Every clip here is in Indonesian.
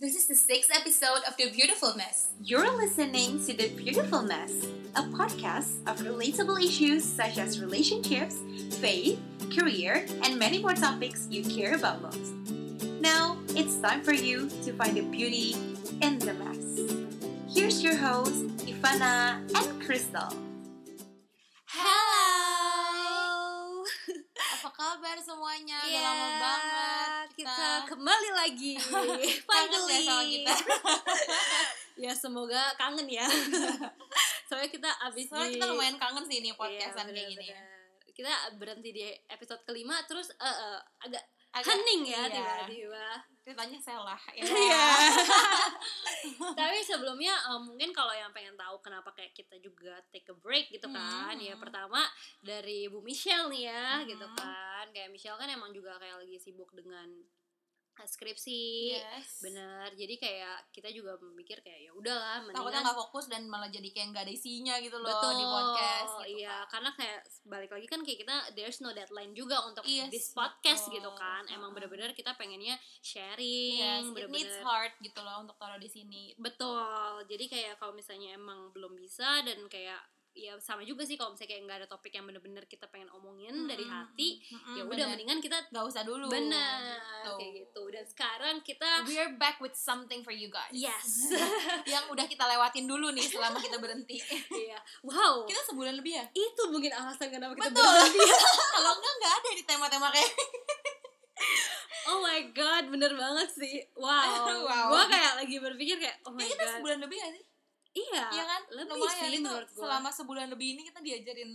This is the sixth episode of The Beautiful Mess. You're listening to The Beautiful Mess, a podcast of relatable issues such as relationships, faith, career, and many more topics you care about most. Now, it's time for you to find the beauty in the mess. Here's your hosts, Ifana and Crystal. Kabar semuanya? Udah lama banget Iya, kita kembali lagi. Kangen ya sama kita. ya semoga kangen ya. Soalnya kita abis Soalnya di kita lumayan kangen sih ini podcastan Iya, kayak gini. Kita berhenti di episode kelima terus eh, eh, agak, Agak- hening ya iya. tiba-tiba. Ceritanya salah. Ya. Iya. Tapi sebelumnya eh, mungkin kalau yang pengen tahu kenapa kayak kita juga take a break gitu kan. Hmm. Ya pertama dari Bu Michelle nih ya Hmm. gitu kan. Kayak Michelle kan emang juga kayak lagi sibuk dengan skripsi. Yes. Bener. Jadi kayak kita juga memikir kayak ya udahlah Takutnya nggak fokus dan malah jadi kayak nggak ada isinya gitu loh betul di podcast gitu iya kan. karena kayak balik lagi kan kayak kita there's no deadline juga untuk Yes, this podcast betul. gitu kan emang Heeh. bener-bener kita pengennya sharing Yes, it bener-bener needs heart gitu loh untuk taruh di sini. betul jadi kayak kalau misalnya emang belum bisa dan kayak ya sama juga sih kalau misalnya kayak nggak ada topik yang bener-bener kita pengen omongin dari Mm-mm. hati Mm-mm, ya udah mendingan kita nggak usah dulu. bener Gitu. kayak gitu dan sekarang kita We are back with something for you guys. yes yang udah kita lewatin dulu nih selama kita berhenti. iya wow kita sebulan lebih ya? itu mungkin alasan kenapa kita Betul. berhenti Kalau enggak enggak ada di tema-tema kayak Oh my god, bener banget sih. Wow. Wow. Gua kayak lagi berpikir kayak oh my kita god. sebulan lebih gak sih? Iya. Iya kan? Lebih Lumayan sih itu menurut gua. selama sebulan lebih ini kita diajarin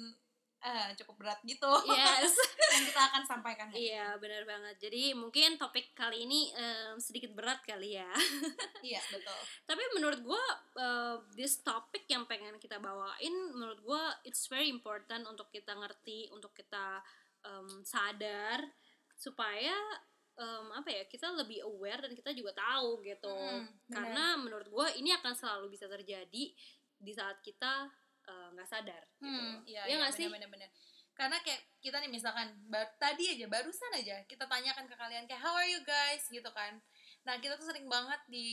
eh, cukup berat gitu. Yes. yang kita akan sampaikan. iya, bener banget. Jadi mungkin topik kali ini em, sedikit berat kali ya. Iya, betul. Tapi menurut gua eh, this topic yang pengen kita bawain menurut gua it's very important untuk kita ngerti, untuk kita em, sadar supaya em, apa ya kita lebih aware dan kita juga tahu gitu Mm, benar. karena menurut gue ini akan selalu bisa terjadi di saat kita eh, nggak sadar gitu Hmm, iya, Iya iya, nggak sih? bener-bener. Karena kayak kita nih misalkan bar- tadi aja barusan aja kita tanyakan ke kalian kayak how are you guys gitu kan. Nah kita tuh sering banget di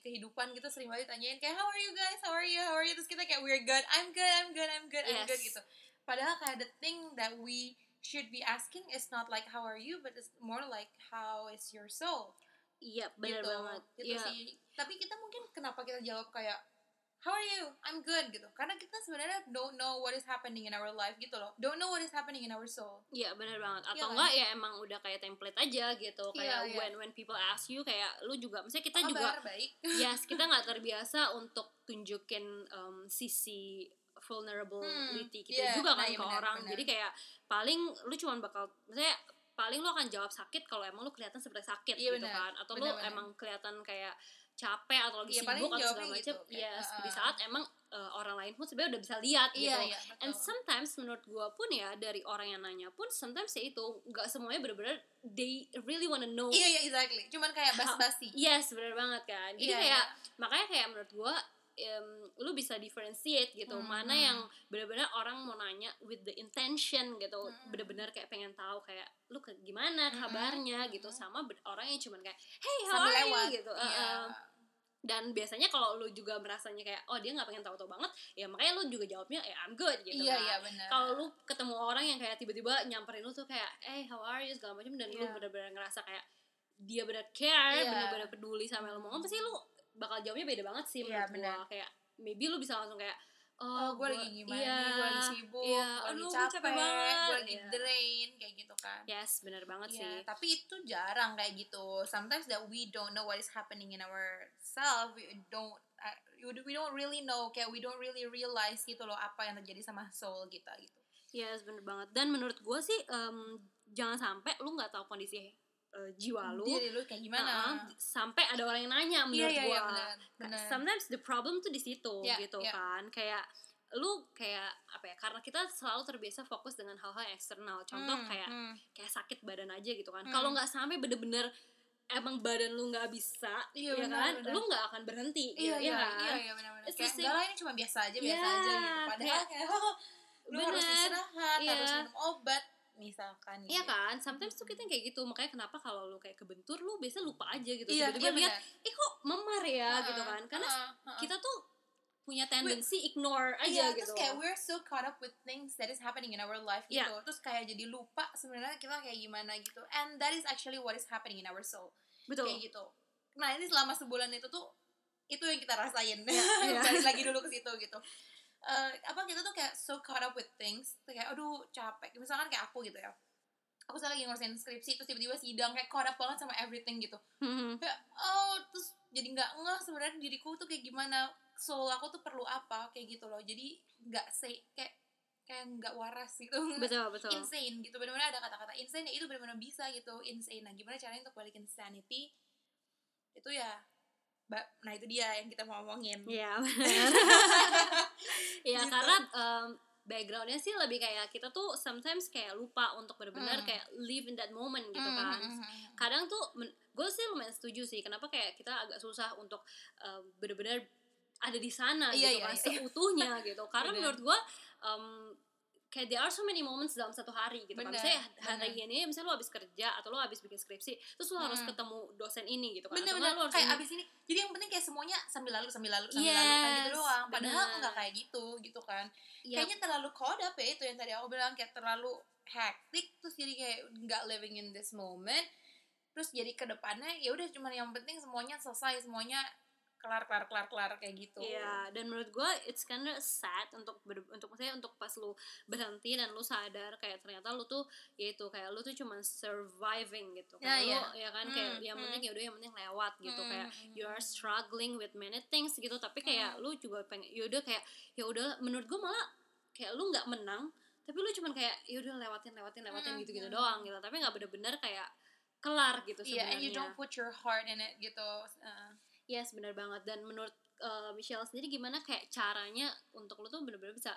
kehidupan kita sering banget ditanyain kayak how are you guys, how are you, how are you terus kita kayak we're good, I'm good, I'm good, I'm good, I'm Yes. good gitu. Padahal kayak the thing that we should be asking is not like how are you, but it's more like how is your soul iya benar gitu. banget Gitu Iya. sih. Tapi kita mungkin kenapa kita jawab kayak How are you? I'm good gitu. Karena kita sebenarnya don't know what is happening in our life gitu loh. Don't know what is happening in our soul. Iya benar banget atau Iya kan? enggak ya emang udah kayak template aja gitu kayak iya. when when people ask you kayak lu juga misalnya kita Apa juga kabar? baik. yes kita nggak terbiasa untuk tunjukin em, sisi vulnerability Hmm, kita iya, juga nah kan iya ke benar, orang benar. jadi kayak paling lu cuman bakal misalnya paling lu akan jawab sakit kalau emang lu kelihatan seperti sakit Iya, gitu benar. kan atau Benar, lu benar. emang kelihatan kayak capek atau lagi Iya, paling sibuk atau segala macam gitu, kayak, yes uh-uh. di saat emang uh, orang lain pun sebenarnya udah bisa lihat Iya, gitu iya, betul. And sometimes menurut gua pun ya dari orang yang nanya pun sometimes ya itu nggak semuanya bener-bener they really wanna know. Iya, iya, exactly. Cuman kayak bas-basi. Yes, bener banget kan. Jadi Iya, kayak makanya kayak menurut gua em, lu bisa differentiate gitu Hmm, mana hmm. yang bener-bener orang mau nanya with the intention gitu Hmm. bener-bener kayak pengen tahu kayak lu ke gimana Hmm, kabarnya gitu hmm. sama ber- orang yang cuman kayak hey how Sambil are lewat. you gitu Iya. Uh-uh. dan biasanya kalau lu juga merasanya kayak oh dia nggak pengen tahu-tahu banget ya makanya lu juga jawabnya eh I'm good gitu Iya, kan iya, benar. kalau lu ketemu orang yang kayak tiba-tiba nyamperin lu tuh kayak eh how are you segala macam dan lu Iya. bener-bener ngerasa kayak dia bener care Iya. bener-bener peduli sama lu ngomong pasti lu bakal jawabnya beda banget sih Iya, menurut benar. gua kayak maybe lu bisa langsung kayak Oh, oh, gue lagi gimana iya, nih, gue lagi sibuk, iya, gue lagi capek, capek banget, gue lagi iya. drain, kayak gitu kan. yes bener banget Iya, sih tapi itu jarang kayak gitu. Sometimes that we don't know what is happening in ourselves, we don't uh, we don't really know, kayak we don't really realize gitu loh apa yang terjadi sama soul kita gitu. yes bener banget dan menurut gua sih em, jangan sampai lu nggak tahu kondisi eh, jiwa lu Diri lu kayak gimana? uh-uh, sampai ada orang yang nanya Iya, menurut iya, gua iya, benar, benar. sometimes the problem tuh di situ Iya, gitu iya. kan kayak lu kayak apa ya karena kita selalu terbiasa fokus dengan hal-hal eksternal contoh Hmm, kayak hmm. kayak sakit badan aja gitu kan Hmm. kalau nggak sampai bener-bener emang badan lu nggak bisa Iya, ya benar, kan benar. lu nggak akan berhenti Iya, gitu, iya, ya kan iya, iya, benar-benar. It's Kayak, enggak lah ini cuma biasa aja, biasa Iya, aja gitu. Padahal kayak- kayak, lu harus Bener, istirahat, iya. harus minum obat. Misalkan Iya gitu. kan, sometimes tuh kita kayak gitu makanya kenapa kalau lu kayak kebentur lu biasa lupa aja gitu iya tiba-tiba iya lihat eh kok memar ya Heeh, gitu kan karena heeh, heeh. kita tuh punya tendency ignore aja Iya, gitu terus kayak we're so caught up with things that is happening in our life gitu. Iya. Terus kayak jadi lupa sebenarnya kita kayak gimana gitu. And that is actually what is happening in our soul. betul Kayak gitu. Nah, ini selama sebulan itu tuh itu yang kita rasain. iya. Balik lagi dulu ke situ gitu. Eh, apa kita tuh kayak so caught up with things Tuh kayak aduh capek. Misalkan kayak aku gitu ya. Aku misalnya lagi ngurusin skripsi terus tiba-tiba sidang kayak caught up banget sama everything gitu. Mhm. kayak oh terus jadi nggak ngeh sebenarnya diriku tuh kayak gimana soul aku tuh perlu apa kayak gitu loh. Jadi nggak say kayak kayak nggak waras gitu. Betul betul. Insane gitu. Benar-benar ada kata-kata insane ya itu benar-benar bisa gitu. Insane. Nah gimana caranya untuk balikin sanity? Itu ya nah itu dia yang kita mau ngomongin Iya benar. Iya Gitu. karena em, backgroundnya sih lebih kayak kita tuh sometimes kayak lupa untuk benar-benar Hmm. kayak live in that moment gitu Hmm, kan. hmm, hmm, hmm. Kadang tuh gue sih lumayan setuju sih. Kenapa kayak kita agak susah untuk em, benar-benar ada di sana Iya, gitu iya, kan iya. seutuhnya gitu. Karena menurut gue em, kayak there are so many moments dalam satu hari gitu kan. Bener, Misalnya hari bener. ini misalnya lo habis kerja atau lo habis bikin skripsi, terus lo harus Hmm. ketemu dosen ini gitu kan. Atau bener-bener nggak lo harus kayak ini. abis ini jadi yang penting kayak semuanya sambil lalu sambil lalu sambil Yes, lalu kayak gitu doang padahal bener. nggak kayak gitu gitu kan Iya, kayaknya terlalu caught up ya itu yang tadi aku bilang kayak terlalu hectic terus jadi kayak nggak living in this moment terus jadi ke depannya ya udah cuman yang penting semuanya selesai semuanya kelar kelar kelar kelar kayak gitu Iya, dan menurut gue it's kinda sad untuk ber, untuk maksudnya untuk pas lu berhenti dan lu sadar kayak ternyata lu tuh ya itu kayak lu tuh cuma surviving gitu. Ya, Kayak lu iya. ya kan kayak Hmm, yang hmm. penting ya udah yang penting lewat gitu Hmm, kayak hmm, you are hmm. struggling with many things gitu tapi kayak lu juga pengen ya udah kayak ya udah menurut gue malah kayak lu nggak menang tapi lu cuman kayak ya udah lewatin lewatin lewatin Hmm, gitu-gitu hmm. doang gitu tapi nggak bener-bener kayak kelar gitu iya sebenarnya. and you don't put your heart in it gitu Uh, Yes, benar banget. Dan menurut uh, Michelle sendiri gimana kayak caranya untuk lu tuh bener-bener bisa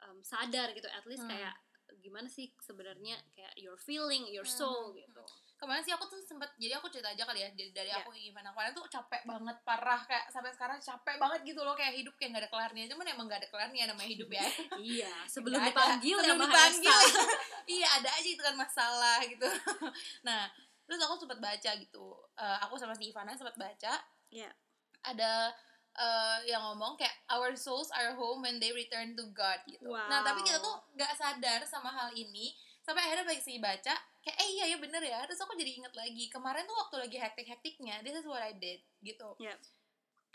um, sadar gitu, at least Hmm. kayak gimana sih sebenarnya kayak your feeling, your Hmm, soul hmm, gitu. kemarin sih aku tuh sempet jadi aku cerita aja kali ya dari, dari Ya. aku gimana kemarin tuh capek banget parah kayak sampai sekarang capek banget gitu loh kayak hidup kayak gak ada kelarnya cuman emang gak ada kelarnya namanya hidup ya iya, sebelum ada. dipanggil sebelum ya dipanggil iya ada aja itu kan masalah gitu nah terus aku sempat baca gitu Eh, aku sama si Ivana sempat baca Iya. ada eh, yang ngomong kayak our souls are home when they return to God gitu nah tapi kita Wow. tuh nggak sadar sama hal ini sampai akhirnya sih baca kayak eh iya ya bener ya terus aku jadi inget lagi kemarin tuh waktu lagi hektik hektiknya this is what I did gitu Iya.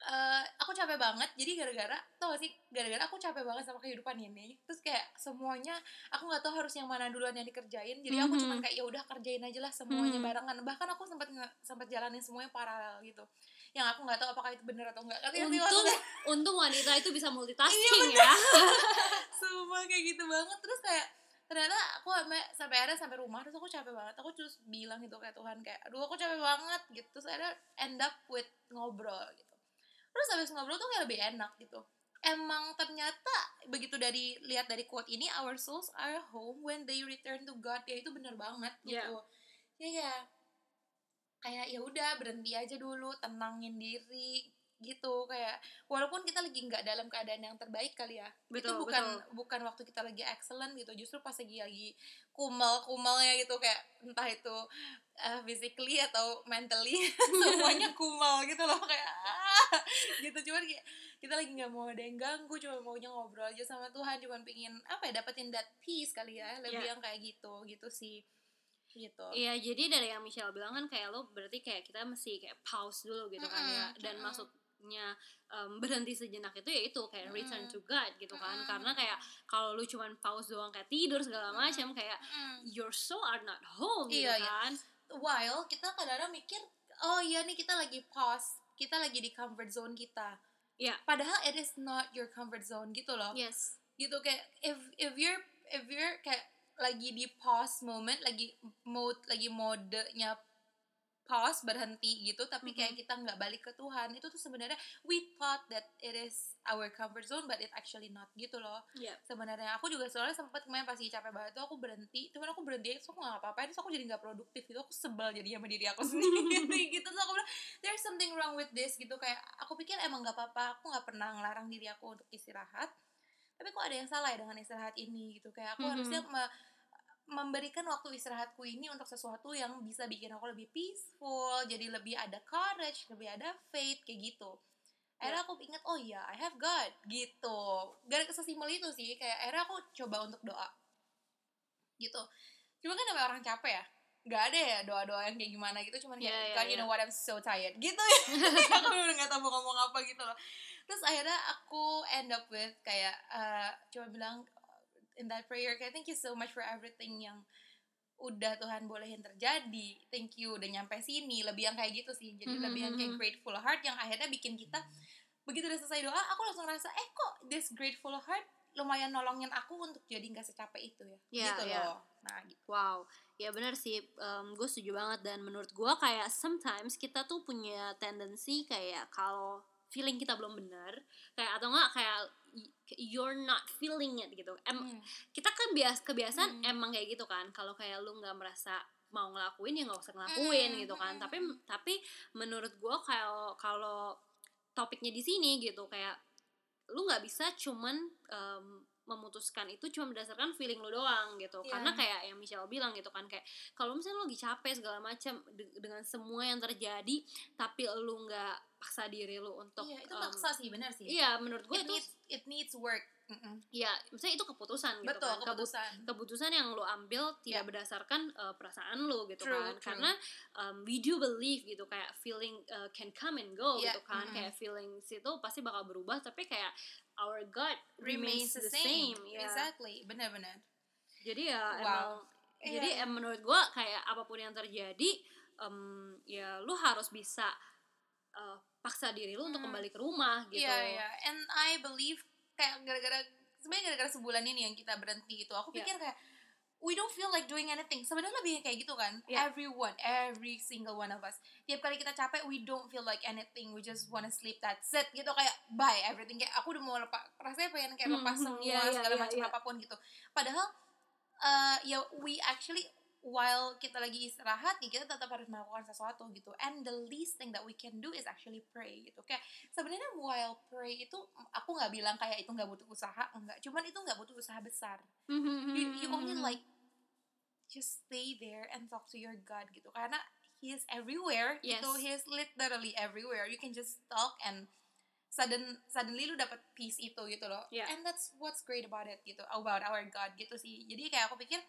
Eh, aku capek banget jadi gara-gara tau gak sih gara-gara aku capek banget sama kehidupan ini terus kayak semuanya aku nggak tahu harus yang mana duluan yang dikerjain jadi aku Mhm. cuman kayak ya udah kerjain aja lah semuanya Mhm. barengan bahkan aku sempat sempat jalanin semuanya paralel gitu yang aku nggak tahu apakah itu bener atau enggak sih Untung untung wanita itu bisa Iya, multitasking ya. semua kayak gitu banget. Terus kayak ternyata aku sampai sampai akhirnya sampai rumah terus aku capek banget. Aku terus bilang gitu kayak Tuhan kayak aduh aku capek banget gitu. Terus akhirnya end up with ngobrol gitu. Terus habis ngobrol tuh kayak lebih enak gitu. Emang ternyata begitu dari lihat dari quote ini our souls are home when they return to God. Ya itu bener banget Iya. gitu. Ya ya kayak ya udah berhenti aja dulu tenangin diri gitu kayak walaupun kita lagi nggak dalam keadaan yang terbaik kali ya itu Betul, bukan betul. bukan waktu kita lagi excellent gitu justru pas lagi lagi kumal kumalnya gitu kayak entah itu uh, physically atau mentally semuanya kumal gitu loh kayak ah, gitu cuman kayak kita lagi nggak mau ada yang ganggu cuma maunya ngobrol aja sama Tuhan cuma pingin apa ya dapetin that peace kali ya lebih Iya. yang kayak gitu gitu sih gitu Iya, jadi dari yang Michelle bilang kan kayak lo berarti kayak kita mesti kayak pause dulu gitu kan ya. Dan mm-mm. maksudnya em, berhenti sejenak itu ya itu kayak return to God gitu kan. Mm-mm. Karena kayak kalau lu cuman pause doang kayak tidur segala macam kayak Mm. your soul are not home gitu Iya, iya. kan. while kita kadang-kadang mikir oh iya nih kita lagi pause kita lagi di comfort zone kita Iya. padahal it is not your comfort zone gitu loh Yes. gitu kayak if if you're if you're kayak lagi di pause moment lagi mode lagi modenya pause berhenti gitu tapi kayak kita nggak balik ke Tuhan. Itu tuh sebenarnya we thought that it is our comfort zone but it actually not gitu loh. Iya. sebenarnya aku juga soalnya sempat kemarin pasti capek banget tuh aku berhenti cuman aku berhenti terus aku nggak apa-apain terus aku jadi nggak produktif gitu aku sebel jadi sama diri aku sendiri gitu. Terus aku bilang there's something wrong with this gitu kayak aku pikir emang nggak apa-apa aku nggak pernah ngelarang diri aku untuk istirahat tapi kok ada yang salah ya dengan istirahat ini gitu. Kayak aku Mhm. harusnya me- memberikan waktu istirahatku ini untuk sesuatu yang bisa bikin aku lebih peaceful jadi lebih ada courage lebih ada faith kayak gitu. Akhirnya aku ingat oh iya I have God gitu. Gara sesimpel itu sih kayak akhirnya aku coba untuk doa. Gitu. Cuma kan namanya orang capek ya nggak ada ya doa-doa yang kayak gimana gitu cuman kayak Yeah, yeah, God you yeah. know what I'm so tired gitu ya. Aku udah nggak tahu mau ngomong apa gitu loh. Terus akhirnya aku end up with kayak eh, cuma bilang in that prayer. Kayak thank you so much for everything yang udah Tuhan bolehin terjadi. Thank you udah nyampe sini. Lebih yang kayak gitu sih. Jadi Mhm, lebih yang kayak mhm. grateful heart yang akhirnya bikin kita begitu udah selesai doa aku langsung ngerasa eh kok this grateful heart lumayan nolongin aku untuk jadi nggak secapek itu ya? Iya, gitu iya. loh. Nah gitu. Wow, ya benar sih. gue setuju banget dan menurut gue kayak sometimes kita tuh punya tendensi kayak kalau feeling kita belum benar, kayak atau enggak kayak you're not feeling it gitu. Em, Hmm. kita kan bias kebiasaan Hmm. emang kayak gitu kan. Kalau kayak lu nggak merasa mau ngelakuin ya nggak usah ngelakuin Hmm, gitu kan. hmm, Tapi hmm. tapi menurut gue kalau kalau topiknya di sini gitu kayak lu nggak bisa cuman em, memutuskan itu cuma berdasarkan feeling lu doang gitu Iya. karena kayak yang Michelle bilang gitu kan kayak kalau misalnya lu lagi capek segala macam de- dengan semua yang terjadi tapi lu nggak paksa diri lu untuk iya itu maksa sih benar sih iya menurut gue it itu needs it needs work Mm-mm. ya misalnya itu keputusan gitu betul kan Kepu- keputusan keputusan yang lu ambil tidak Ya. berdasarkan uh, perasaan lu gitu True, kan true. karena um, we do believe gitu kayak feeling uh, can come and go Ya, gitu kan mm-mm. kayak feelings itu pasti bakal berubah tapi kayak our God remains the same, ya exactly benar-benar jadi ya Wow. emang Iya. jadi em, menurut gua kayak apa pun yang terjadi em, ya lu harus bisa uh, paksa diri lu untuk Hmm. kembali ke rumah gitu Iya, iya. And I believe kayak gara-gara sebenarnya gara-gara sebulan ini yang kita berhenti itu, aku Iya. pikir kayak we don't feel like doing anything. Sebenarnya lebih kayak gitu kan. Iya. Everyone, every single one of us. Tiap kali kita capek, we don't feel like anything. We just wanna sleep. That's it. Gitu kayak bye everything. Kayak aku udah mau lepas. Rasanya pengen kayak Hmm, lepas hmm, semua iya, iya, segala iya, macam iya. apa pun gitu. Padahal eh ya we actually while kita lagi istirahat nih kita tetap harus melakukan sesuatu gitu. And the least thing that we can do is actually pray gitu. Kayak sebenarnya while pray itu aku nggak bilang kayak itu nggak butuh usaha enggak. Cuman itu nggak butuh usaha besar. You, you only like just stay there and talk to your God gitu. Karena he is everywhere Yes. gitu he is literally everywhere. You can just talk and sudden suddenly lu dapat peace itu gitu loh. Yeah. and that's what's great about it gitu about our God gitu sih. Jadi kayak aku pikir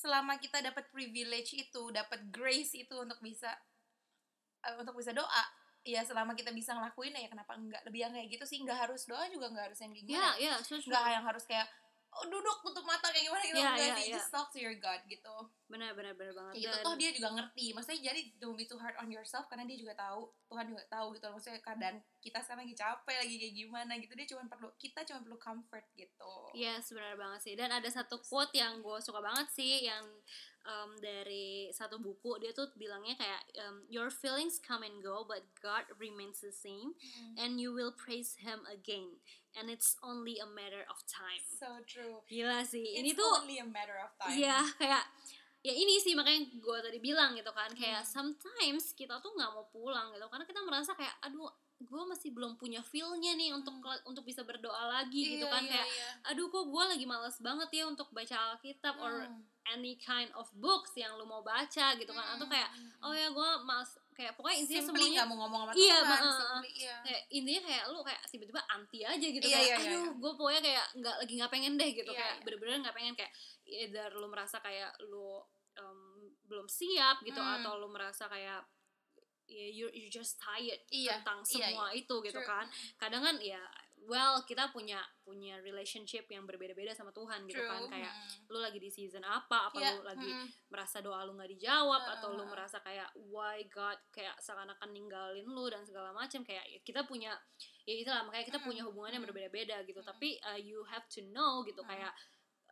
selama kita dapat privilege itu dapat grace itu untuk bisa eh, untuk bisa doa ya selama kita bisa ngelakuin ya kenapa enggak lebih yang kayak gitu sih nggak harus doa juga nggak harus yang kayak ya gimana ya setuju. nggak yang harus kayak duduk tutup mata kayak gimana gitu. Enggak iya, sih iya. just talk to your God gitu. Benar benar benar banget. Kayak gitu. Toh dia juga ngerti. Maksudnya jadi don't be too hard on yourself karena dia juga tahu. Tuhan juga tahu gitu maksudnya keadaan kita sekarang lagi capek lagi kayak gimana gitu. Dia cuma perlu kita cuma perlu comfort gitu. Yes, benar banget sih. Dan ada satu quote yang gue suka banget sih, yang um, dari satu buku dia tuh bilangnya kayak um, your feelings come and go, but God remains the same, and you will praise Him again, and it's only a matter of time. so true Gila sih, ini It's tuh only a matter of time Iya, kayak ya ini sih makanya gue tadi bilang gitu kan kayak Hmm. sometimes kita tuh nggak mau pulang gitu karena kita merasa kayak aduh gue masih belum punya feelnya nih untuk Hmm. untuk bisa berdoa lagi gitu Iya, kan iya, kayak iya. aduh kok gue lagi males banget ya untuk baca Alkitab or Hmm. Any kind of books yang lu mau baca gitu kan atau Hmm, kayak hmm, oh ya gue males kayak pokoknya intinya simply semuanya mau ngomong sama Iya, ma- uh, simply, iya. kayak intinya kayak lu kayak tiba-tiba anti aja gitu Iya, kayak iya, iya, aduh iya. gue pokoknya kayak nggak lagi nggak pengen deh gitu Iya, kayak iya. bener-bener nggak pengen kayak either lu merasa kayak lu um, belum siap gitu Hmm. atau lu merasa kayak ya you're, you're just tired Iya, tentang iya, semua itu gitu True. kan kadang kan ya well kita punya punya relationship yang berbeda-beda sama Tuhan gitu kan True. kayak Hmm. lu lagi di season apa apa Iya, lu lagi hmm. merasa doa lu nggak dijawab Heeh, atau lu heeh. merasa kayak why God kayak seakan-akan ninggalin lu dan segala macam kayak ya kita punya ya itulah makanya kita Mm, punya hubungan yang mm. berbeda-beda gitu Mm. tapi uh, you have to know gitu Mm. kayak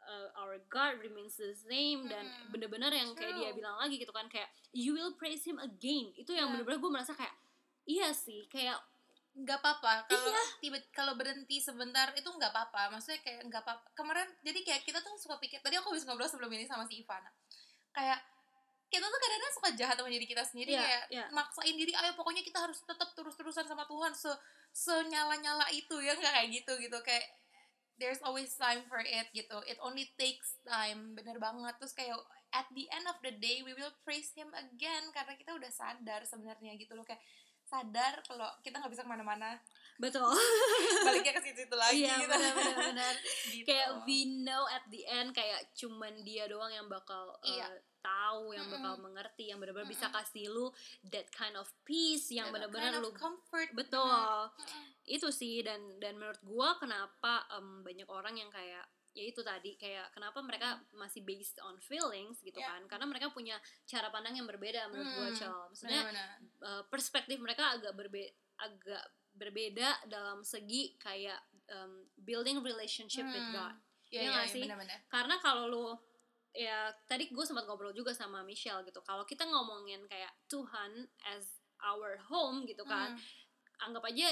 uh, our God remains the same dan Mm. bener-bener yang kayak dia True. bilang lagi gitu kan kayak you will praise him again itu yang Yeah. bener-bener gue merasa kayak iya sih kayak nggak apa-apa kalau Iya. tiba kalau berhenti sebentar itu nggak apa-apa maksudnya kayak nggak apa kemarin jadi kayak kita tuh suka pikir tadi aku habis ngobrol sebelum ini sama si Ivana. Kayak kita tuh kadang-kadang suka jahat sama diri kita sendiri Iya, kayak iya. maksain diri ayo pokoknya kita harus tetap terus-terusan sama Tuhan. Se senyala-nyala itu ya nggak? Kayak gitu gitu. Kayak there's always time for it gitu. It only takes time. Bener banget. Terus kayak at the end of the day we will praise him again. Karena kita udah sadar sebenarnya gitu loh. Kayak sadar kalau kita nggak bisa ke mana-mana betul baliknya ke situ lagi iya gitu. benar benar benar Gitu. kayak we know at the end kayak cuman dia doang yang bakal uh, Iya. tahu yang bakal mengerti yang benar-benar bisa Mm-mm. kasih lu that kind of peace yang benar-benar kind lu comfort betul bener. itu sih dan dan menurut gua kenapa em, banyak orang yang kayak ya itu tadi kayak kenapa mereka masih based on feelings gitu Ya. kan karena mereka punya cara pandang yang berbeda menurut Hmm, Cel maksudnya Bener-bener. uh, perspektif mereka agak berbe agak berbeda dalam segi kayak um, building relationship with Hmm. God Iya, Iya iya, nggak iya, sih? bener-bener. karena kalau lu ya tadi gue sempat ngobrol juga sama Michelle gitu kalau kita ngomongin kayak Tuhan as our home gitu kan Hmm. Anggap aja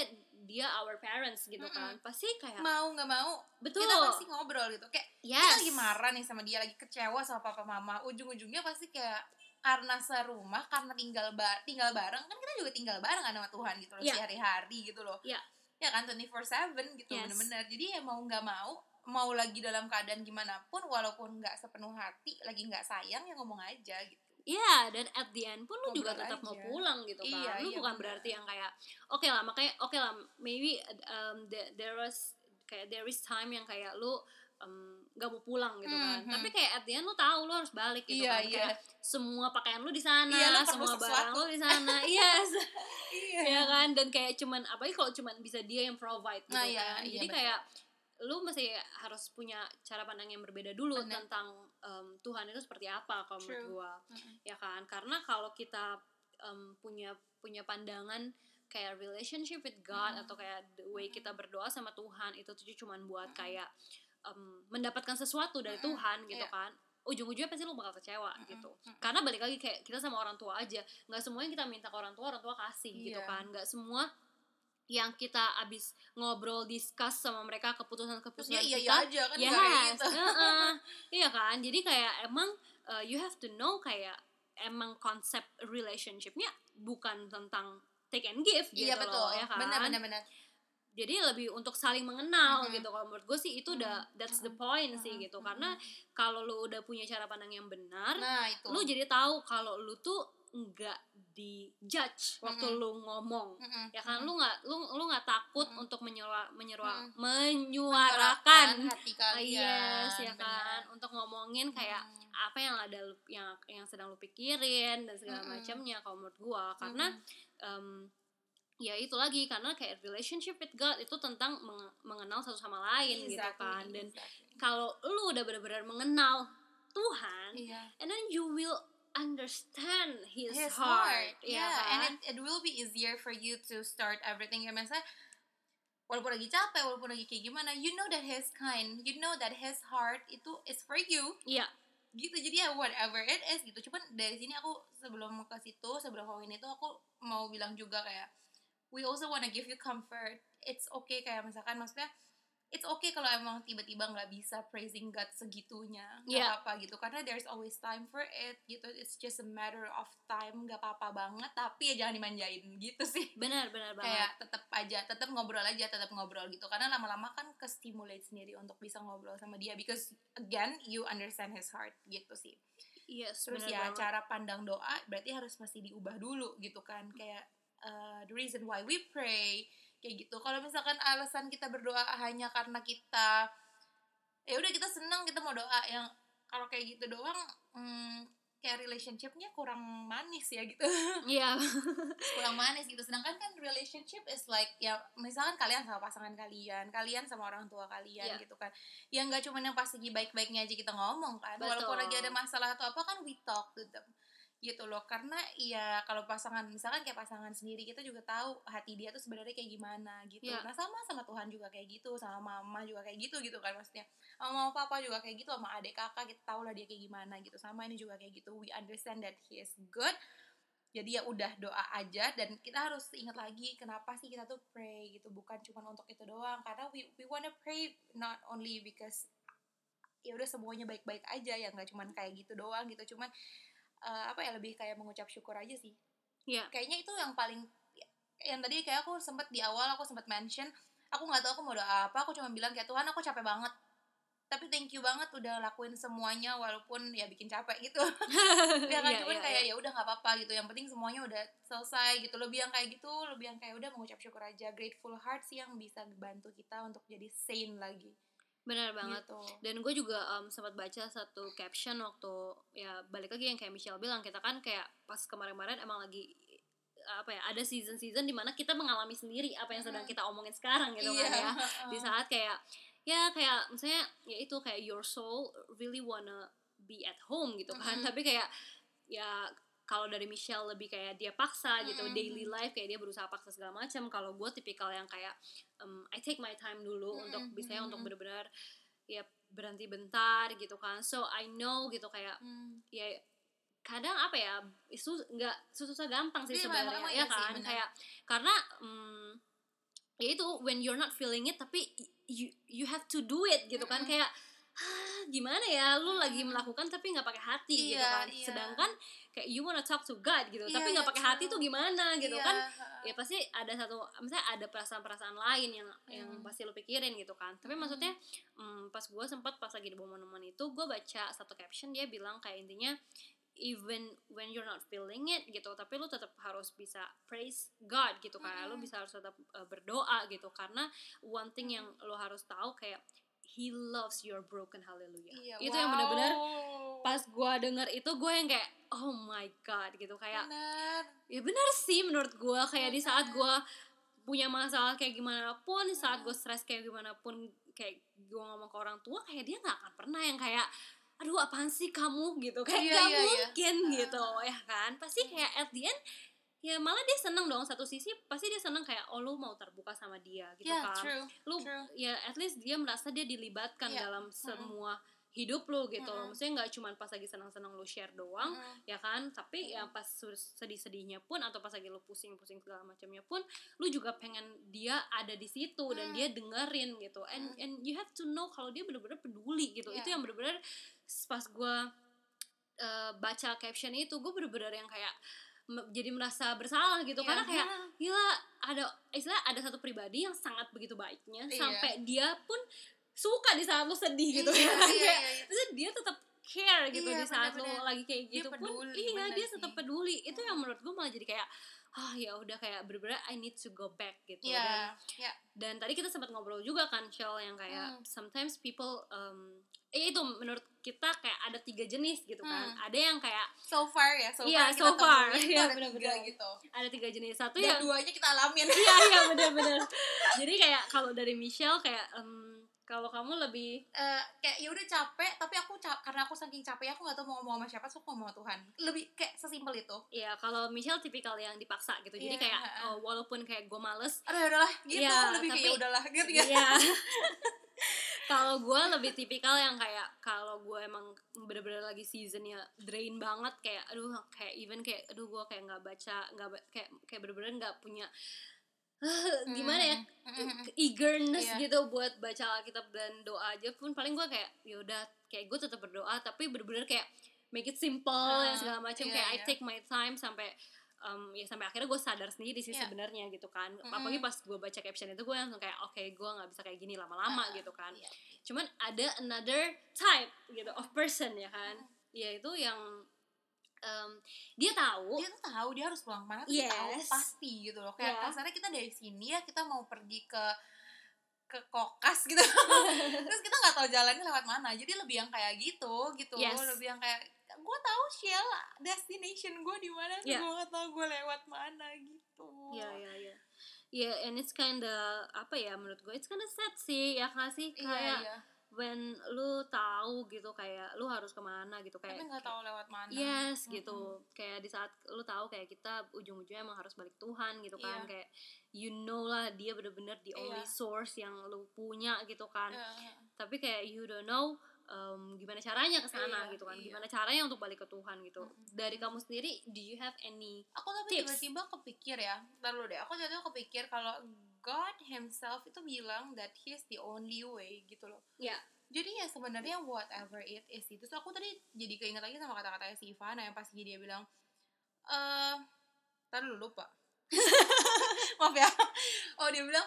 dia our parents gitu kan. Pasti kayak mau nggak mau betul. kita pasti ngobrol gitu. Kayak kita yes. lagi marah nih sama dia lagi kecewa sama papa mama. Ujung-ujungnya pasti kayak karena serumah karena tinggal ba tinggal bareng. Kan kita juga tinggal bareng kan sama Tuhan gitu loh Iya. sehari-hari gitu loh. Iya. ya kan 24/7 gitu Yes. bener-bener. Jadi ya mau nggak mau mau lagi dalam keadaan gimana pun walaupun nggak sepenuh hati lagi nggak sayang ya ngomong aja gitu Iya, dan at the end pun lu juga tetap mau pulang gitu kan. Iya, lu iya, bukan benar. berarti yang kayak oke lah makanya oke lah maybe um, the- there was kayak there is time yang kayak lu um, gak mau pulang gitu kan. Mhm. Tapi kayak at the end lu tahu lu harus balik gitu Iya, kan. iya. Kayak semua pakaian lu di sana, Iya, lu perlu semua barang sesuatu. lu di sana. yes. iya ya kan dan kayak cuman apalagi kalau cuman bisa dia yang provide gitu Nah, iya, kan. iya, Jadi betul. kayak lu masih harus punya cara pandang yang berbeda dulu Benar. tentang um, Tuhan itu seperti apa kalau menurut True. gua Mm-mm. ya kan karena kalau kita em, punya punya pandangan kayak relationship with God Mm. atau kayak the way Mm. kita berdoa sama Tuhan itu tuh cuman buat kayak em, mendapatkan sesuatu dari Mm-mm. Tuhan gitu Iya. kan ujung-ujungnya pasti lu bakal kecewa Mm-mm. gitu Mm-mm. karena balik lagi kayak kita sama orang tua aja nggak semua yang kita minta ke orang tua orang tua kasih gitu Iya. kan nggak semua yang kita abis ngobrol discuss sama mereka keputusan-keputusan iya kita iya aja kan Yes, gitu heeh. iya kan. Jadi kayak emang uh, you have to know kayak emang konsep relationshipnya bukan tentang take and give gitu iya betul loh, ya kan. benar benar benar Jadi lebih untuk saling mengenal Mhm. gitu. Kalau menurut gue sih itu udah that's the point sih Mhm. gitu. Karena kalau lu udah punya cara pandang yang benar, nah itu lu jadi tahu kalau lu tuh nggak di judge waktu Mhm. lu ngomong Mm-mm. ya kan Mm-mm. lu nggak lu lu nggak takut Mm-mm. untuk menyuara menyuara Mm. menyuarakan hati kalian yes ya benar. kan untuk ngomongin kayak Mm. apa yang ada yang yang sedang lu pikirin dan segala Mm-mm. macamnya kalau menurut gua karena Mm-mm. em, ya itu lagi karena kayak relationship with God itu tentang menge- mengenal satu sama lain gitu Exactly, kan dan exactly. kalau lu udah benar-benar mengenal Tuhan Iya. and then you will understand his, his heart, heart, yeah, kan? and it, it will be easier for you to start everything. Ya misalnya, walaupun lagi capek, walaupun lagi kayak gimana, you know that his kind, you know that his heart itu is for you, Iya, gitu. Jadi ya whatever it is gitu. Cuman dari sini aku sebelum ke situ, sebelum ngomongin itu aku mau bilang juga kayak, we also wanna give you comfort. It's okay kayak misalkan maksudnya. It's okay kalau emang tiba-tiba nggak bisa praising God segitunya, nggak Iya. apa-apa gitu. Karena there's always time for it, gitu. It's just a matter of time, nggak apa-apa banget. Tapi ya jangan dimanjain gitu sih. benar benar banget. Kayak tetap aja, tetap ngobrol aja, tetap ngobrol gitu. Karena lama-lama kan ke stimulate sendiri untuk bisa ngobrol sama dia. Because again, you understand his heart gitu sih. Yes, Terus ya banget. cara pandang doa berarti harus mesti diubah dulu gitu kan. Kayak uh, the reason why we pray kayak gitu. Kalau misalkan alasan kita berdoa hanya karena kita ya udah kita senang kita mau doa yang kalau kayak gitu doang hmm, kayak relationshipnya kurang manis ya gitu Iya. kurang manis gitu sedangkan kan relationship is like ya misalkan kalian sama pasangan kalian kalian sama orang tua kalian Iya. gitu kan ya nggak cuma yang pas lagi baik-baiknya aja kita ngomong kan Betul. walaupun lagi ada masalah atau apa kan we talk to them gitu loh. Karena ya kalau pasangan misalkan kayak pasangan sendiri kita juga tahu hati dia tuh sebenarnya kayak gimana gitu. Iya. nah sama sama Tuhan juga kayak gitu sama mama juga kayak gitu gitu kan maksudnya. Sama mama papa juga kayak gitu sama adik kakak kita tahu lah dia kayak gimana gitu. Sama ini juga kayak gitu we understand that he is good. Jadi ya udah doa aja dan kita harus ingat lagi kenapa sih kita tuh pray gitu. Bukan cuma untuk itu doang karena we we wanna pray not only because ya udah semuanya baik-baik aja ya nggak cuman kayak gitu doang gitu. Cuman eh, apa ya lebih kayak mengucap syukur aja sih. Iya. kayaknya itu yang paling yang tadi kayak aku sempat di awal aku sempat mention aku nggak tahu aku mau doa apa aku cuma bilang kayak Tuhan aku capek banget. Tapi thank you banget udah lakuin semuanya walaupun ya bikin capek gitu. Ya kan Iya, cuman iya, kayak iya. ya udah nggak apa-apa gitu. Yang penting semuanya udah selesai gitu. Lebih yang kayak gitu lebih yang kayak udah mengucap syukur aja. Grateful heart sih yang bisa bantu kita untuk jadi sane lagi benar banget gitu dan gue juga um, sempat baca satu caption waktu ya balik lagi yang kayak Michelle bilang kita kan kayak pas kemarin-kemarin emang lagi apa ya ada season-season di mana kita mengalami sendiri apa yang sedang Mm. kita omongin sekarang gitu kan ya heeh. di saat kayak ya kayak misalnya ya itu kayak your soul really wanna be at home gitu kan Mm-mm. tapi kayak ya kalau dari Michelle lebih kayak dia paksa gitu Mm-mm. daily life kayak dia berusaha paksa segala macam kalau gue tipikal yang kayak um, I take my time dulu Mm-mm, untuk bisa untuk mm-mm. benar-benar ya berhenti bentar gitu kan so I know gitu kayak Hmm. ya kadang apa ya itu nggak susah gampang sih Iya, sebenarnya ya sih, kan benar. kayak karena mm, ya itu when you're not feeling it tapi you you have to do it gitu kan Mm-mm. kayak "Ah, gimana ya lu lagi Mm. melakukan tapi nggak pakai hati gitu Iya, kan iya. sedangkan kayak you wanna talk to God gitu Iya, tapi nggak iya, pakai hati tuh gimana gitu Iya, kan ya pasti ada satu misalnya ada perasaan-perasaan lain yang yang Hmm. pasti lo pikirin gitu kan tapi Hmm. maksudnya mm, pas gue sempat pas lagi di teman itu gue baca satu caption dia bilang kayak intinya even when you're not feeling it gitu tapi lu tetap harus bisa praise God gitu kayak lu Mm-mm. bisa harus tetap uh, berdoa gitu karena one thing yang lo harus tahu kayak He loves your broken hallelujah. Iya, itu yang benar-benar wow. pas gue denger itu gue yang kayak oh my god gitu. Kayak benar. Ya benar sih menurut gue kayak di saat gue punya masalah kayak gimana pun saat gue stres kayak gimana pun kayak gue ngomong ke orang tua kayak dia nggak akan pernah yang kayak aduh apaan sih kamu? gitu. Kayak Iya, gak iya, iya. mungkin gitu ya kan? Pasti kayak at the end ya malah dia seneng dong satu sisi pasti dia seneng kayak oh lu mau terbuka sama dia gitu ya kan true lu true. ya at least dia merasa dia dilibatkan Iya. dalam semua hidup lu gitu Mm-mm. maksudnya nggak cuma pas lagi senang-senang lu share doang Mm-mm. ya kan tapi ya pas sedih-sedihnya pun atau pas lagi lu pusing-pusing segala macamnya pun lu juga pengen dia ada di situ dan Hmm. dia dengerin gitu and Hmm. and you have to know kalau dia bener-bener peduli gitu Iya. itu yang bener-bener pas gua eh, baca caption itu gue bener-bener yang kayak jadi merasa bersalah gitu Iya. karena kayak gila ada istilah ada satu pribadi yang sangat begitu baiknya Iya. sampai dia pun suka di saat lu sedih gitu Iya, ya iya, Kayak, iya, iya. Terus dia tetap care gitu Iya, di saat lu bener-bener. lagi kayak Dia gitu pun peduli, iya bener dia tetap peduli itu yang menurut gue malah jadi kayak ah ya udah kayak bener-bener I need to go back gitu Iya, dan ya. dan tadi kita sempat ngobrol juga kan Shell yang kayak Hmm. sometimes people um, eh itu menurut kita kayak ada tiga jenis gitu kan Hmm. ada yang kayak So far ya, so Iya, far kita so far. Iya, ada bener-bener. tiga gitu. ada tiga jenis satu Dan yang duanya kita alamin. iya iya bener-bener jadi kayak kalau dari Michelle kayak em, kalau kamu lebih Eh, kayak ya udah capek, tapi aku ca- karena aku saking capek aku nggak tahu mau ngomong sama siapa, so aku ngomong sama Tuhan. Lebih kayak sesimpel itu. ya kalau Michelle tipikal yang dipaksa gitu jadi Iya, kayak oh, walaupun kayak gue males Aduh ya udahlah, gitu Iya, lebih kayak tapi- ya udahlah gitu ya. Iya. kalau gue lebih tipikal yang kayak kalau gue emang bener-bener lagi seasonnya drain banget kayak aduh kayak even kayak aduh gue kayak nggak baca nggak kayak kayak bener-bener nggak punya gimana ya Mm-mm. eagerness Iya. gitu buat baca Alkitab dan doa aja pun paling gue kayak yaudah kayak gue tetap berdoa tapi bener-bener kayak make it simple dan segala macam iya, kayak I iya. take my time sampai um, ya sampai akhirnya gue sadar sendiri sih Iya. sebenarnya gitu kan Mm-mm. apalagi pas gue baca caption itu gue langsung kayak oke gue nggak bisa kayak gini lama-lama Ah, gitu kan iya. cuman ada another type gitu of person ya kan yaitu yang um, dia tahu dia tuh tahu dia harus pulang ke mana tuh dia tahu Yes. pasti gitu loh kayak Iya. kasarnya kita dari sini ya kita mau pergi ke ke kokas gitu terus kita nggak tahu jalannya lewat mana jadi lebih yang kayak gitu gitu Yes. lebih yang kayak gue tahu Shell destination gue di mana Iya. gue nggak tahu gue lewat mana gitu ya ya ya ya and it's kinda apa ya menurut gue it's kinda sad sih ya nggak sih iya kayak iya when lu tahu gitu kayak lu harus ke mana gitu kayak tapi nggak tahu lewat mana Yes Mm-mm. gitu kayak di saat lu tahu kayak kita ujung-ujungnya emang harus balik Tuhan gitu kan Iya. kayak you know lah dia bener-bener the only Iya. source yang lu punya gitu kan Iya, tapi kayak you don't know um, gimana caranya ke sana Iya, gitu kan iya. gimana caranya untuk balik ke Tuhan gitu Mm-mm. dari kamu sendiri do you have any aku tapi Tips. tiba-tiba kepikir ya ntar dulu deh aku tiba-tiba kepikir kalau God himself itu bilang that he's the only way gitu loh. Ya. Jadi ya sebenarnya whatever it is itu so aku tadi jadi keinget lagi sama kata-katanya si Ivana yang pasti dia bilang eh tadi lupa. Maaf ya. Oh dia bilang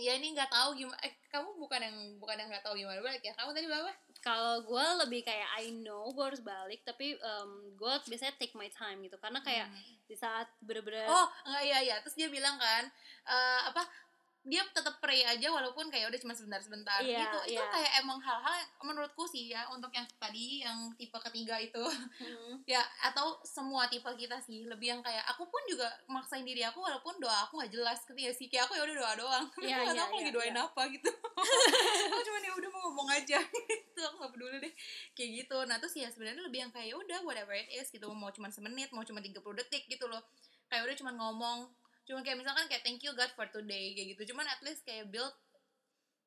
ya ini nggak tahu gimana eh kamu bukan yang bukan yang nggak tahu gimana balik ya. Kamu tadi berapa kalau gue lebih kayak I know gue harus balik tapi um, gue biasanya take my time gitu. Karena kayak di saat bener-bener oh enggak iya iya. Terus dia bilang kan eh, apa dia tetap pray aja walaupun kayak udah cuma sebentar-sebentar. Iya, gitu. Itu iya. kayak emang hal-hal menurutku sih ya untuk yang tadi yang tipe ketiga itu. Hmm. ya atau semua tipe kita sih. Lebih yang kayak aku pun juga maksain diri aku walaupun doa aku nggak jelas ketika sih. Kayak aku ya udah doa doang. Aku nggak iya, tahu aku lagi iya, doain iya. apa gitu. Aku cuma ya udah mau ngomong aja gitu. Aku nggak peduli deh. Kayak gitu. Nah terus ya sebenarnya lebih yang kayak ya udah whatever it is gitu. Mau cuma semenit mau cuma 30 detik gitu loh. Kayak udah cuma ngomong cuma kayak misalkan kayak thank you God for today kayak gitu. Cuman at least kayak build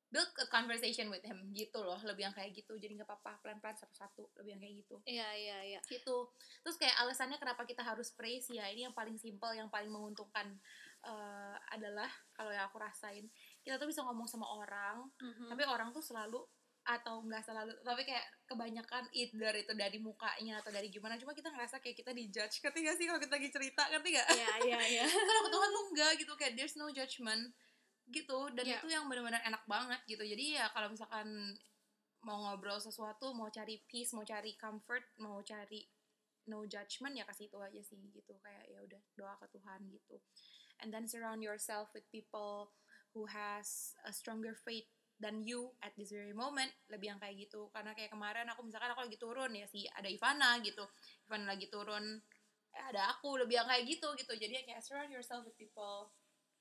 build a conversation with him gitu loh. Lebih yang kayak gitu. Jadi nggak apa-apa pelan-pelan satu-satu. Lebih yang kayak gitu. Iya iya iya. Gitu. Terus kayak alasannya kenapa kita harus praise ya ini yang paling simpel yang paling menguntungkan eh, adalah kalau yang aku rasain. Kita tuh bisa ngomong sama orang Mhm. tapi orang tuh selalu atau enggak selalu tapi kayak kebanyakan either itu dari mukanya atau dari gimana cuma kita ngerasa kayak kita dijudge. Ngerti gak sih kalau kita lagi cerita? Ngerti gak iya iya iya. Kalau ke Tuhan tuh enggak gitu kayak there's no judgment gitu. Dan Iya. itu yang benar-benar enak banget gitu. Jadi ya kalau misalkan mau ngobrol sesuatu mau cari peace mau cari comfort mau cari no judgment ya kasih itu aja sih gitu. Kayak ya udah doa ke Tuhan gitu. And then surround yourself with people who has a stronger faith than you at this very moment lebih yang kayak gitu karena kayak kemarin aku misalkan aku lagi turun ya si ada Ivana gitu Ivana lagi turun eh, ada aku lebih yang kayak gitu gitu jadi ya kayak surround yourself with people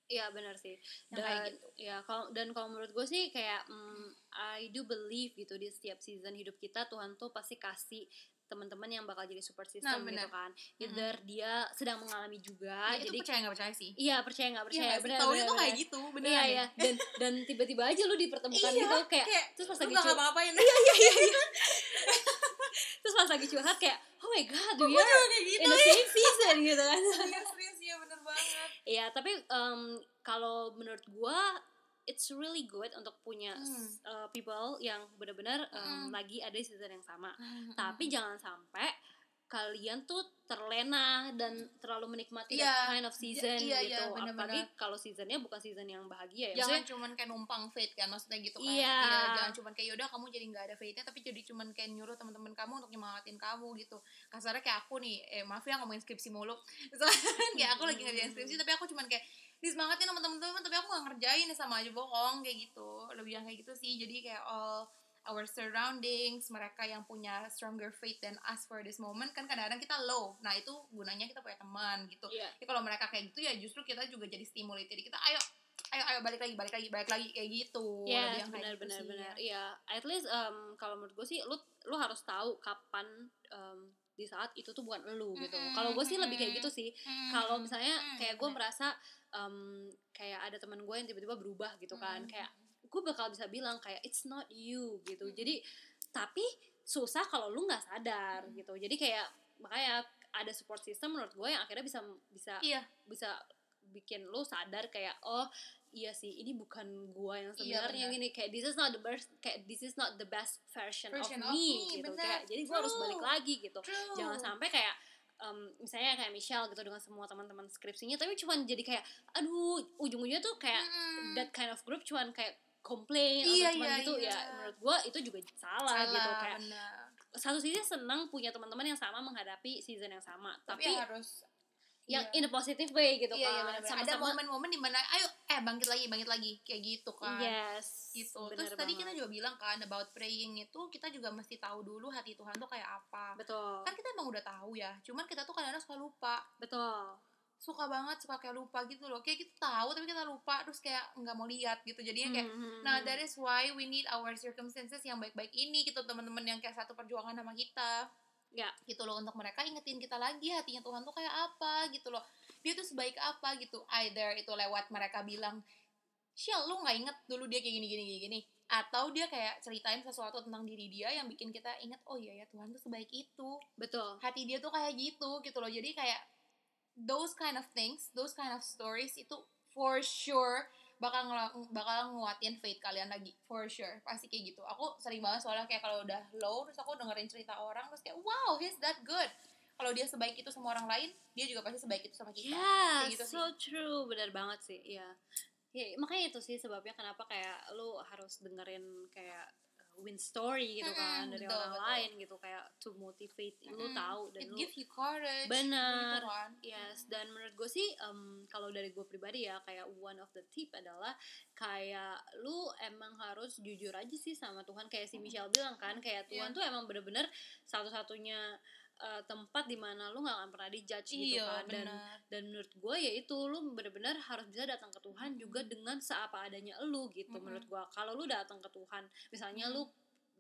Iya benar sih. Yang Dan kayak gitu. ya kalau dan kalau menurut gue sih kayak mm, I do believe gitu di setiap season hidup kita Tuhan tuh pasti kasih teman-teman yang bakal jadi support system Nah, gitu benar. kan. Either dia sedang mengalami juga, Ya, itu jadi percaya nggak percaya sih iya percaya nggak Iya percaya sih? benar. Benar, tuh kayak benar. gitu beneran Iya iya dan dan tiba-tiba aja lu dipertemukan Iya, gitu kayak, kayak terus pas lagi nggak cu- ngapa-ngapain iya iya iya iya. terus pas lagi curhat kayak oh my god we Gue are gitu in the same season gitu kan. serius serius ya bener banget Iya, tapi em, kalau menurut gua it's really good untuk punya Hmm. uh, people yang benar-benar em, Mm. lagi ada di season yang sama. Tapi jangan sampai kalian tuh terlena dan terlalu menikmati Iya, that kind of season iya, gitu. iya, benar-benar. Apalagi kalau seasonnya bukan season yang bahagia ya. jangan Maksudnya, cuman kayak numpang faith kan maksudnya gitu kan Iya. jangan cuman kayak yaudah kamu jadi nggak ada faithnya tapi jadi cuman kayak nyuruh teman-teman kamu untuk nyemangatin kamu gitu kasarnya kayak aku nih eh maaf ya ngomongin skripsi mulu Soalnya kayak aku lagi ngerjain skripsi tapi aku cuman kayak disemangatin sama teman-teman tapi aku nggak ngerjain sama aja bohong kayak gitu lebih yang kayak gitu sih jadi kayak all our surroundings mereka yang punya stronger faith than us for this moment kan kadang-kadang kita low nah itu gunanya kita punya teman gitu Iya. jadi kalau mereka kayak gitu ya justru kita juga jadi stimulate jadi kita ayo ayo ayo balik lagi balik lagi balik lagi kayak gitu Yes, Lebih yang kayak benar gitu benar sih, benar. ya. Iya, at least em, kalau menurut gue sih lu lu harus tahu kapan em, di saat itu tuh bukan lu gitu. Mm-mm, Kalau gue sih lebih kayak gitu sih. Hmm, Kalau misalnya hmm, kayak gue merasa em, kayak ada teman gue yang tiba-tiba berubah gitu kan, Hmm. kayak gue bakal bisa bilang kayak it's not you gitu. Hmm. Jadi tapi susah kalau lu nggak sadar Hmm. gitu. Jadi kayak makanya ada support system menurut gue yang akhirnya bisa bisa iya bisa bikin lu sadar kayak oh iya sih ini bukan gua yang Iya, sebenarnya benar. gini kayak this is not the best kayak this is not the best version, Version of of me, me, gitu benar. kayak jadi gua harus balik lagi gitu True. jangan sampai kayak em, misalnya kayak Michelle gitu dengan semua teman-teman skripsinya tapi cuman jadi kayak aduh ujung-ujungnya tuh kayak Mm-mm. that kind of group cuman kayak komplain Iya, atau cuman iya, gitu iya. ya menurut gua itu juga salah, salah gitu kayak benar. satu sisi senang punya teman-teman yang sama menghadapi season yang sama tapi, tapi, harus yang iya. in a positive way gitu iya, iya, kan benar-benar. ada sama-sama momen-momen di mana ayo eh bangkit lagi bangkit lagi kayak gitu kan. Yes, gitu. bener terus tadi banget. kita juga bilang kan about praying itu kita juga mesti tahu dulu hati Tuhan tuh kayak apa. Betul, kan kita emang udah tahu ya cuman kita tuh kadang-kadang suka lupa. Betul, suka banget suka kayak lupa gitu loh. Kayak kita tahu tapi kita lupa terus kayak nggak mau lihat gitu. Jadinya kayak Hmm, nah hmm, that is why we need our circumstances yang baik-baik ini gitu teman-teman yang kayak satu perjuangan sama kita Ya. gitu loh untuk mereka ingetin kita lagi hatinya Tuhan tuh kayak apa gitu loh. Dia tuh sebaik apa gitu. Either itu lewat mereka bilang Shell lu nggak inget dulu dia kayak gini gini gini gini. Atau dia kayak ceritain sesuatu tentang diri dia yang bikin kita inget oh iya ya Tuhan tuh sebaik itu. Betul, hati dia tuh kayak gitu gitu loh. Jadi kayak those kind of things those kind of stories itu for sure bakal ngela- bakal nguatin faith kalian lagi for sure pasti kayak gitu. Aku sering banget soalnya kayak kalau udah low terus aku dengerin cerita orang terus kayak wow he's that good. Kalau dia sebaik itu sama orang lain dia juga pasti sebaik itu sama kita. Yeah, Kayak gitu so true, benar banget sih, ya. ya makanya itu sih sebabnya kenapa kayak lu harus dengerin kayak win story gitu kan Mm-mm, dari betul, orang betul. lain gitu kayak to motivate lu Mm-mm. tahu dan It lu give you courage gitu kan. Yes, dan menurut gue sih em, kalau dari gue pribadi ya kayak one of the tip adalah kayak lu emang harus jujur aja sih sama Tuhan kayak si Michelle bilang kan kayak Tuhan Iya. tuh emang bener-bener satu-satunya eh, tempat di mana lu nggak akan pernah dijudge gitu iya kan. Dan dan menurut gue ya itu lu bener-bener harus bisa datang ke Tuhan juga dengan seapa adanya lu gitu Mm-mm. menurut gue kalau lu datang ke Tuhan misalnya lu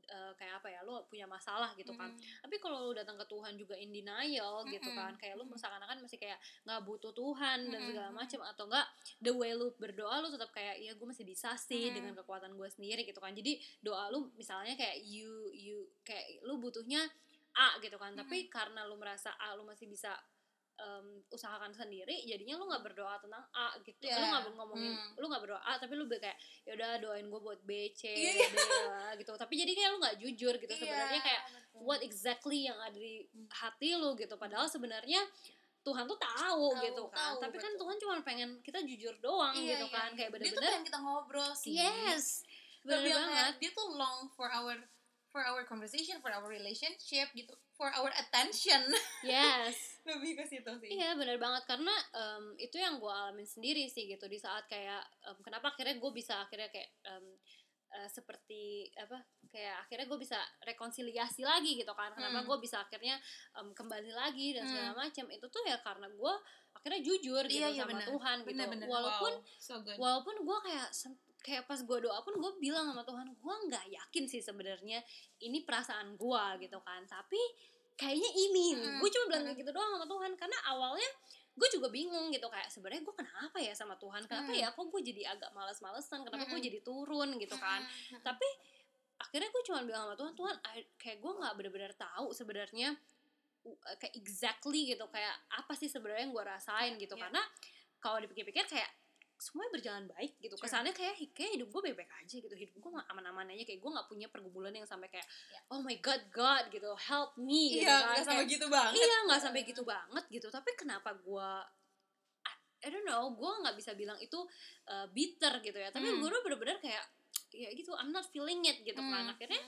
eh, kayak apa ya lu punya masalah gitu kan. Tapi kalau lu datang ke Tuhan juga in denial gitu kan kayak lu Mm-mm. seakan-akan masih kayak nggak butuh Tuhan dan segala macam atau enggak the way lu berdoa lu tetap kayak ya gue masih bisa sih dengan kekuatan gue sendiri gitu kan. Jadi doa lu misalnya kayak you you kayak lu butuhnya A gitu kan. Tapi karena lu merasa A lu masih bisa em, usahakan sendiri jadinya lu nggak berdoa tentang A gitu. Lu Yeah. nggak ngomongin Hmm. lu nggak berdoa A tapi lu kayak ya udah doain gue buat B C Iya, D lah, gitu. Tapi jadi kayak lu nggak jujur gitu Iya, sebenarnya kayak what exactly yang ada di hati lu? gitu. Padahal sebenarnya Tuhan tuh tahu, Tahu, gitu kan. tahu, tapi kan betul. Tuhan cuma pengen kita jujur doang Iya, gitu iya, kan. Iya. kayak dia tuh bener-bener pengen kita ngobrol sih. Yes bener kayak, banget. dia tuh long for our for our conversation for our relationship gitu for our attention. Yes. Lebih ke situ sih. Iya benar banget. Karena em, itu yang gue alamin sendiri sih gitu di saat kayak em, kenapa akhirnya gue bisa akhirnya kayak em, eh, seperti apa kayak akhirnya gue bisa rekonsiliasi lagi gitu kan. Kenapa Hmm. gue bisa akhirnya em, kembali lagi dan segala Hmm. macam itu tuh ya karena gue akhirnya jujur gitu Iya, iya, sama benar. Tuhan gitu. Walaupun wow, so good. walaupun gue kayak kayak pas gue doa pun gue bilang sama Tuhan gue nggak yakin sih sebenarnya ini perasaan gue gitu kan. Tapi kayaknya ini. Mm, gue cuma bilang gitu doang sama Tuhan karena awalnya gue juga bingung gitu kayak sebenarnya gue kenapa ya sama Tuhan? Kenapa Mm. ya kok gue jadi agak malas-malesan kenapa gue Mm-mm. jadi turun gitu kan? Mm-mm. tapi akhirnya gue cuma bilang sama Tuhan Tuhan kayak gue nggak benar-benar tahu sebenarnya uh, kayak exactly gitu kayak apa sih sebenarnya yang gue rasain gitu. Iya. karena kalau dipikir-pikir kayak semuanya berjalan baik gitu. Sure. kesannya kayak kayak hidup gue baik-baik aja gitu. Hidup gue aman-aman aja. Kayak gue nggak punya pergumulan yang sampai kayak Iya. oh my god God gitu. Help me gitu iya kan. nggak sampai gitu banget. iya nggak sampai gitu banget gitu. Tapi kenapa gue I don't know gue nggak bisa bilang itu uh, bitter gitu ya. Tapi Hmm. gue bener-bener kayak ya gitu I'm not feeling it gitu kan. Hmm. akhirnya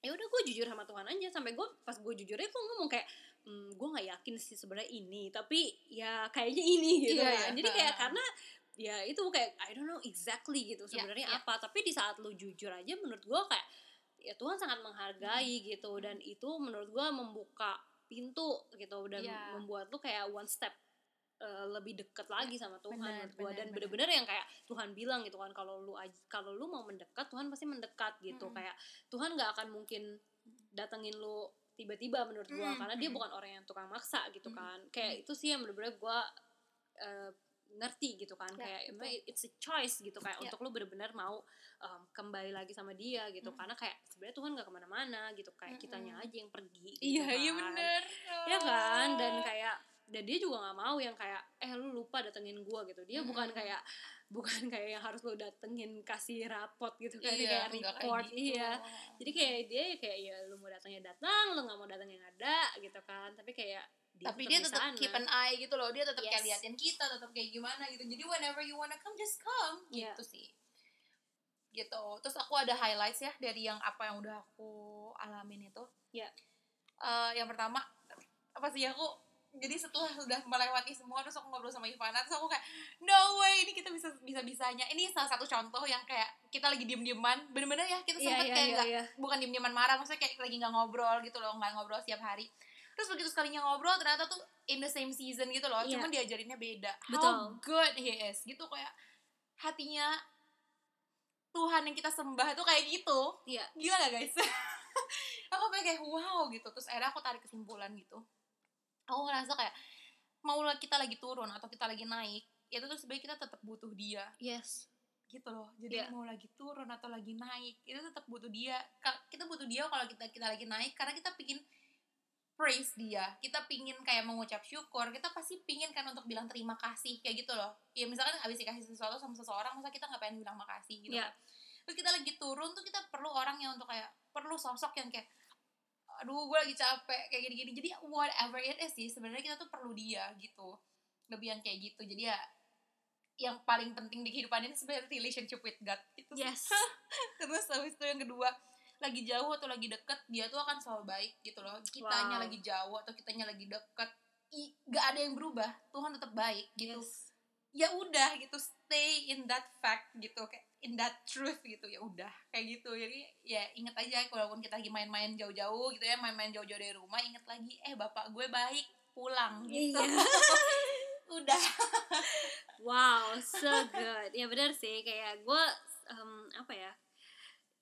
ya udah gue jujur sama Tuhan aja. Sampai gue pas gue jujurnya gue ngomong kayak hmm, gue nggak yakin sih sebenarnya ini. Tapi ya kayaknya ini gitu Iya, kan. iya. jadi kayak karena ya itu kayak I don't know exactly gitu Iya, sebenarnya iya. apa tapi di saat lu jujur aja menurut gue kayak ya Tuhan sangat menghargai Hmm. gitu dan itu menurut gue membuka pintu gitu dan Iya. membuat lu kayak one step uh, lebih deket lagi sama Tuhan benar, menurut gua benar, dan bener-bener yang kayak Tuhan bilang gitu kan kalau lu kalau lu mau mendekat Tuhan pasti mendekat gitu Mm-mm. kayak Tuhan nggak akan mungkin datengin lu tiba-tiba menurut gua Mm, karena dia mm. bukan orang yang tukang maksa gitu Mm, kan kayak itu sih yang bener-bener gua uh, ngerti gitu kan Ya, kayak betul. it's a choice gitu kayak Ya. untuk lu bener-bener mau um, kembali lagi sama dia gitu Mm. karena kayak sebenarnya Tuhan nggak ke mana-mana gitu kayak Mm-mm. kitanya aja yang pergi gitu iya iya kan bener ya kan dan kayak dan dia juga nggak mau yang kayak eh lu lupa datengin gua gitu dia bukan Mm-mm. kayak bukan kayak yang harus lu datengin kasih rapot gitu kan iya, kayak report gitu. iya jadi kayak dia kayak ya lu mau datangnya datang lu nggak mau datang yang ada gitu kan tapi kayak dia tapi dia di tetap keep an eye gitu loh. Dia tetap kayak Yes. liatin kita tetap kayak gimana gitu. Jadi whenever you wanna come just come. Iya. gitu sih. Gitu. Terus aku ada highlights ya dari yang apa yang udah aku alamin itu. Iya. Eh, yang pertama apa sih aku jadi setelah sudah melewati semua terus aku ngobrol sama Ivana terus aku kayak no way ini kita bisa bisa bisanya ini salah satu contoh yang kayak kita lagi diem dieman bener-bener ya kita Iya, sempet iya, kayak iya, nggak iya. bukan diem dieman marah maksudnya kayak lagi nggak ngobrol gitu loh nggak ngobrol setiap hari terus begitu sekalinya ngobrol ternyata tuh in the same season gitu loh. Iya. cuman diajarinnya beda. How Betul. good he is. Gitu kayak hatinya Tuhan yang kita sembah tuh kayak gitu. Iya. gila gak guys? Aku kayak wow gitu. Terus akhirnya aku tarik kesimpulan gitu. Aku ngerasa kayak mau kita lagi turun atau kita lagi naik itu tuh sebenarnya kita tetap butuh dia. Yes. Gitu loh. Jadi Iya. mau lagi turun atau lagi naik itu tetap butuh dia. Kita butuh dia kalau kita kita lagi naik karena kita pingin praise dia. Kita pingin kayak mengucap syukur. Kita pasti pingin kan untuk bilang terima kasih kayak gitu loh. Ya misalkan habis dikasih sesuatu sama seseorang masa kita nggak pengen bilang makasih gitu. Kan. terus kita lagi turun tuh kita perlu orang yang untuk kayak perlu sosok yang kayak aduh gue lagi capek kayak gini-gini. Jadi whatever it is sih sebenarnya kita tuh perlu dia gitu. Lebih yang kayak gitu. Jadi ya yang paling penting di kehidupan ini sebenarnya relationship with God. Itu sih. yes. Terus habis itu yang kedua lagi jauh atau lagi deket dia tuh akan selalu baik gitu loh kitanya Wow. lagi jauh atau kitanya lagi deket i- gak ada yang berubah Tuhan tetap baik gitu yes ya udah gitu stay in that fact gitu kayak in that truth gitu ya udah kayak gitu jadi ya inget aja walaupun kita lagi main-main jauh-jauh gitu ya main-main jauh-jauh dari rumah inget lagi eh bapak gue baik pulang gitu Iya. udah Wow, so good. Ya benar sih, kayak gue apa ya?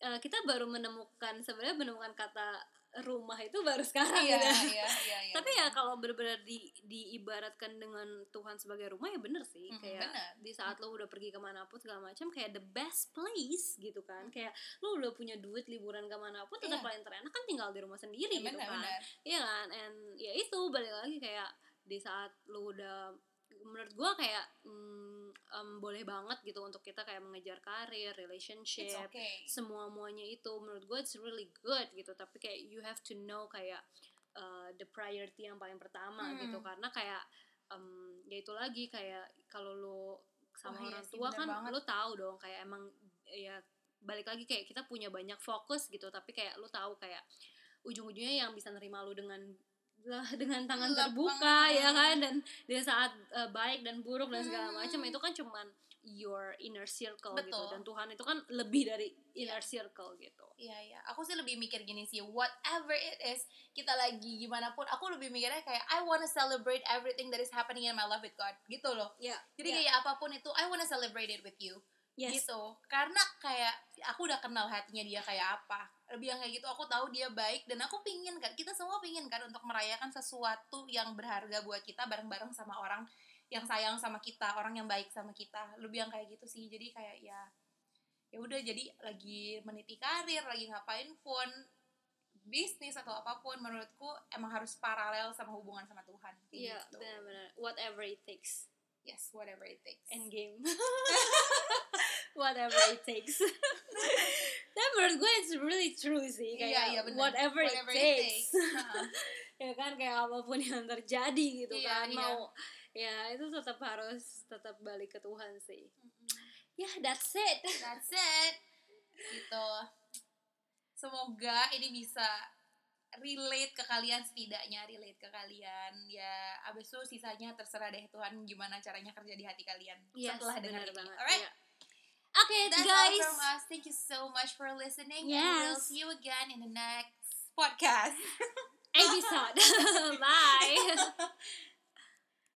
Eh, kita baru menemukan sebenarnya menemukan kata rumah itu baru sekarang iya gitu. iya iya iya, Tapi ya kalau benar-benar di diibaratkan dengan Tuhan sebagai rumah ya bener sih. Mm-mm, kayak bener. di saat lo udah pergi ke mana pun segala macam kayak the best place gitu kan. Kayak lo udah punya duit liburan ke mana pun tetap Iya. paling terenak kan tinggal di rumah sendiri Ya, gitu benar kan. Iya kan, and ya itu balik lagi kayak di saat lu udah menurut gua kayak mm, em, boleh banget gitu untuk kita kayak mengejar karir, it's relationship, okay semua muanya itu menurut gue it's really good gitu. Tapi kayak you have to know kayak uh, the priority yang paling pertama Hmm. gitu karena kayak em, ya itu lagi kayak kalau lu sama iya orang sih, tua kan banget. lu tahu dong kayak emang ya balik lagi kayak kita punya banyak fokus gitu tapi kayak lu tahu kayak ujung-ujungnya yang bisa nerima lu dengan dengan tangan Lapang. terbuka ya kan dan di saat uh, baik dan buruk dan segala Hmm. macam itu kan cuman your inner circle gitu Betul. dan Tuhan itu kan lebih dari inner circle gitu Iya iya, aku sih lebih mikir gini sih, whatever it is, kita lagi gimana pun, aku lebih mikirnya kayak I wanna celebrate everything that is happening in my life with God, gitu loh. ya Jadi kayak apa pun itu, I wanna celebrate it with you, yes gitu. Karena kayak aku udah kenal hatinya dia kayak apa. Lebih yang kayak gitu, aku tahu dia baik dan aku pingin kan, kita semua pingin kan untuk merayakan sesuatu yang berharga buat kita bareng-bareng sama orang yang sayang sama kita, orang yang baik sama kita. Lebih yang kayak gitu sih. Jadi kayak ya ya udah jadi lagi meniti karir, lagi ngapain pun bisnis atau apa pun menurutku emang harus paralel sama hubungan sama Tuhan. iya gitu. benar-benar whatever it takes Yes, whatever it takes. end game whatever it takes. Dan menurut gue it's really true sih. Kayak Iya, iya, benar. whatever, Whatever it it takes, ya kan kayak apa pun yang terjadi gitu Iya, kan iya. mau ya itu tetap harus tetap balik ke Tuhan sih. Ya that's it. That's it. Gitu. Semoga ini bisa relate ke kalian setidaknya relate ke kalian. Ya abis itu sisanya terserah deh Tuhan gimana caranya kerja di hati kalian Yes, setelah dengar ini. banget. Alright? Iya. Okay that's guys all from us. Thank you so much for listening and we'll see you again in the next podcast. Episode. Bye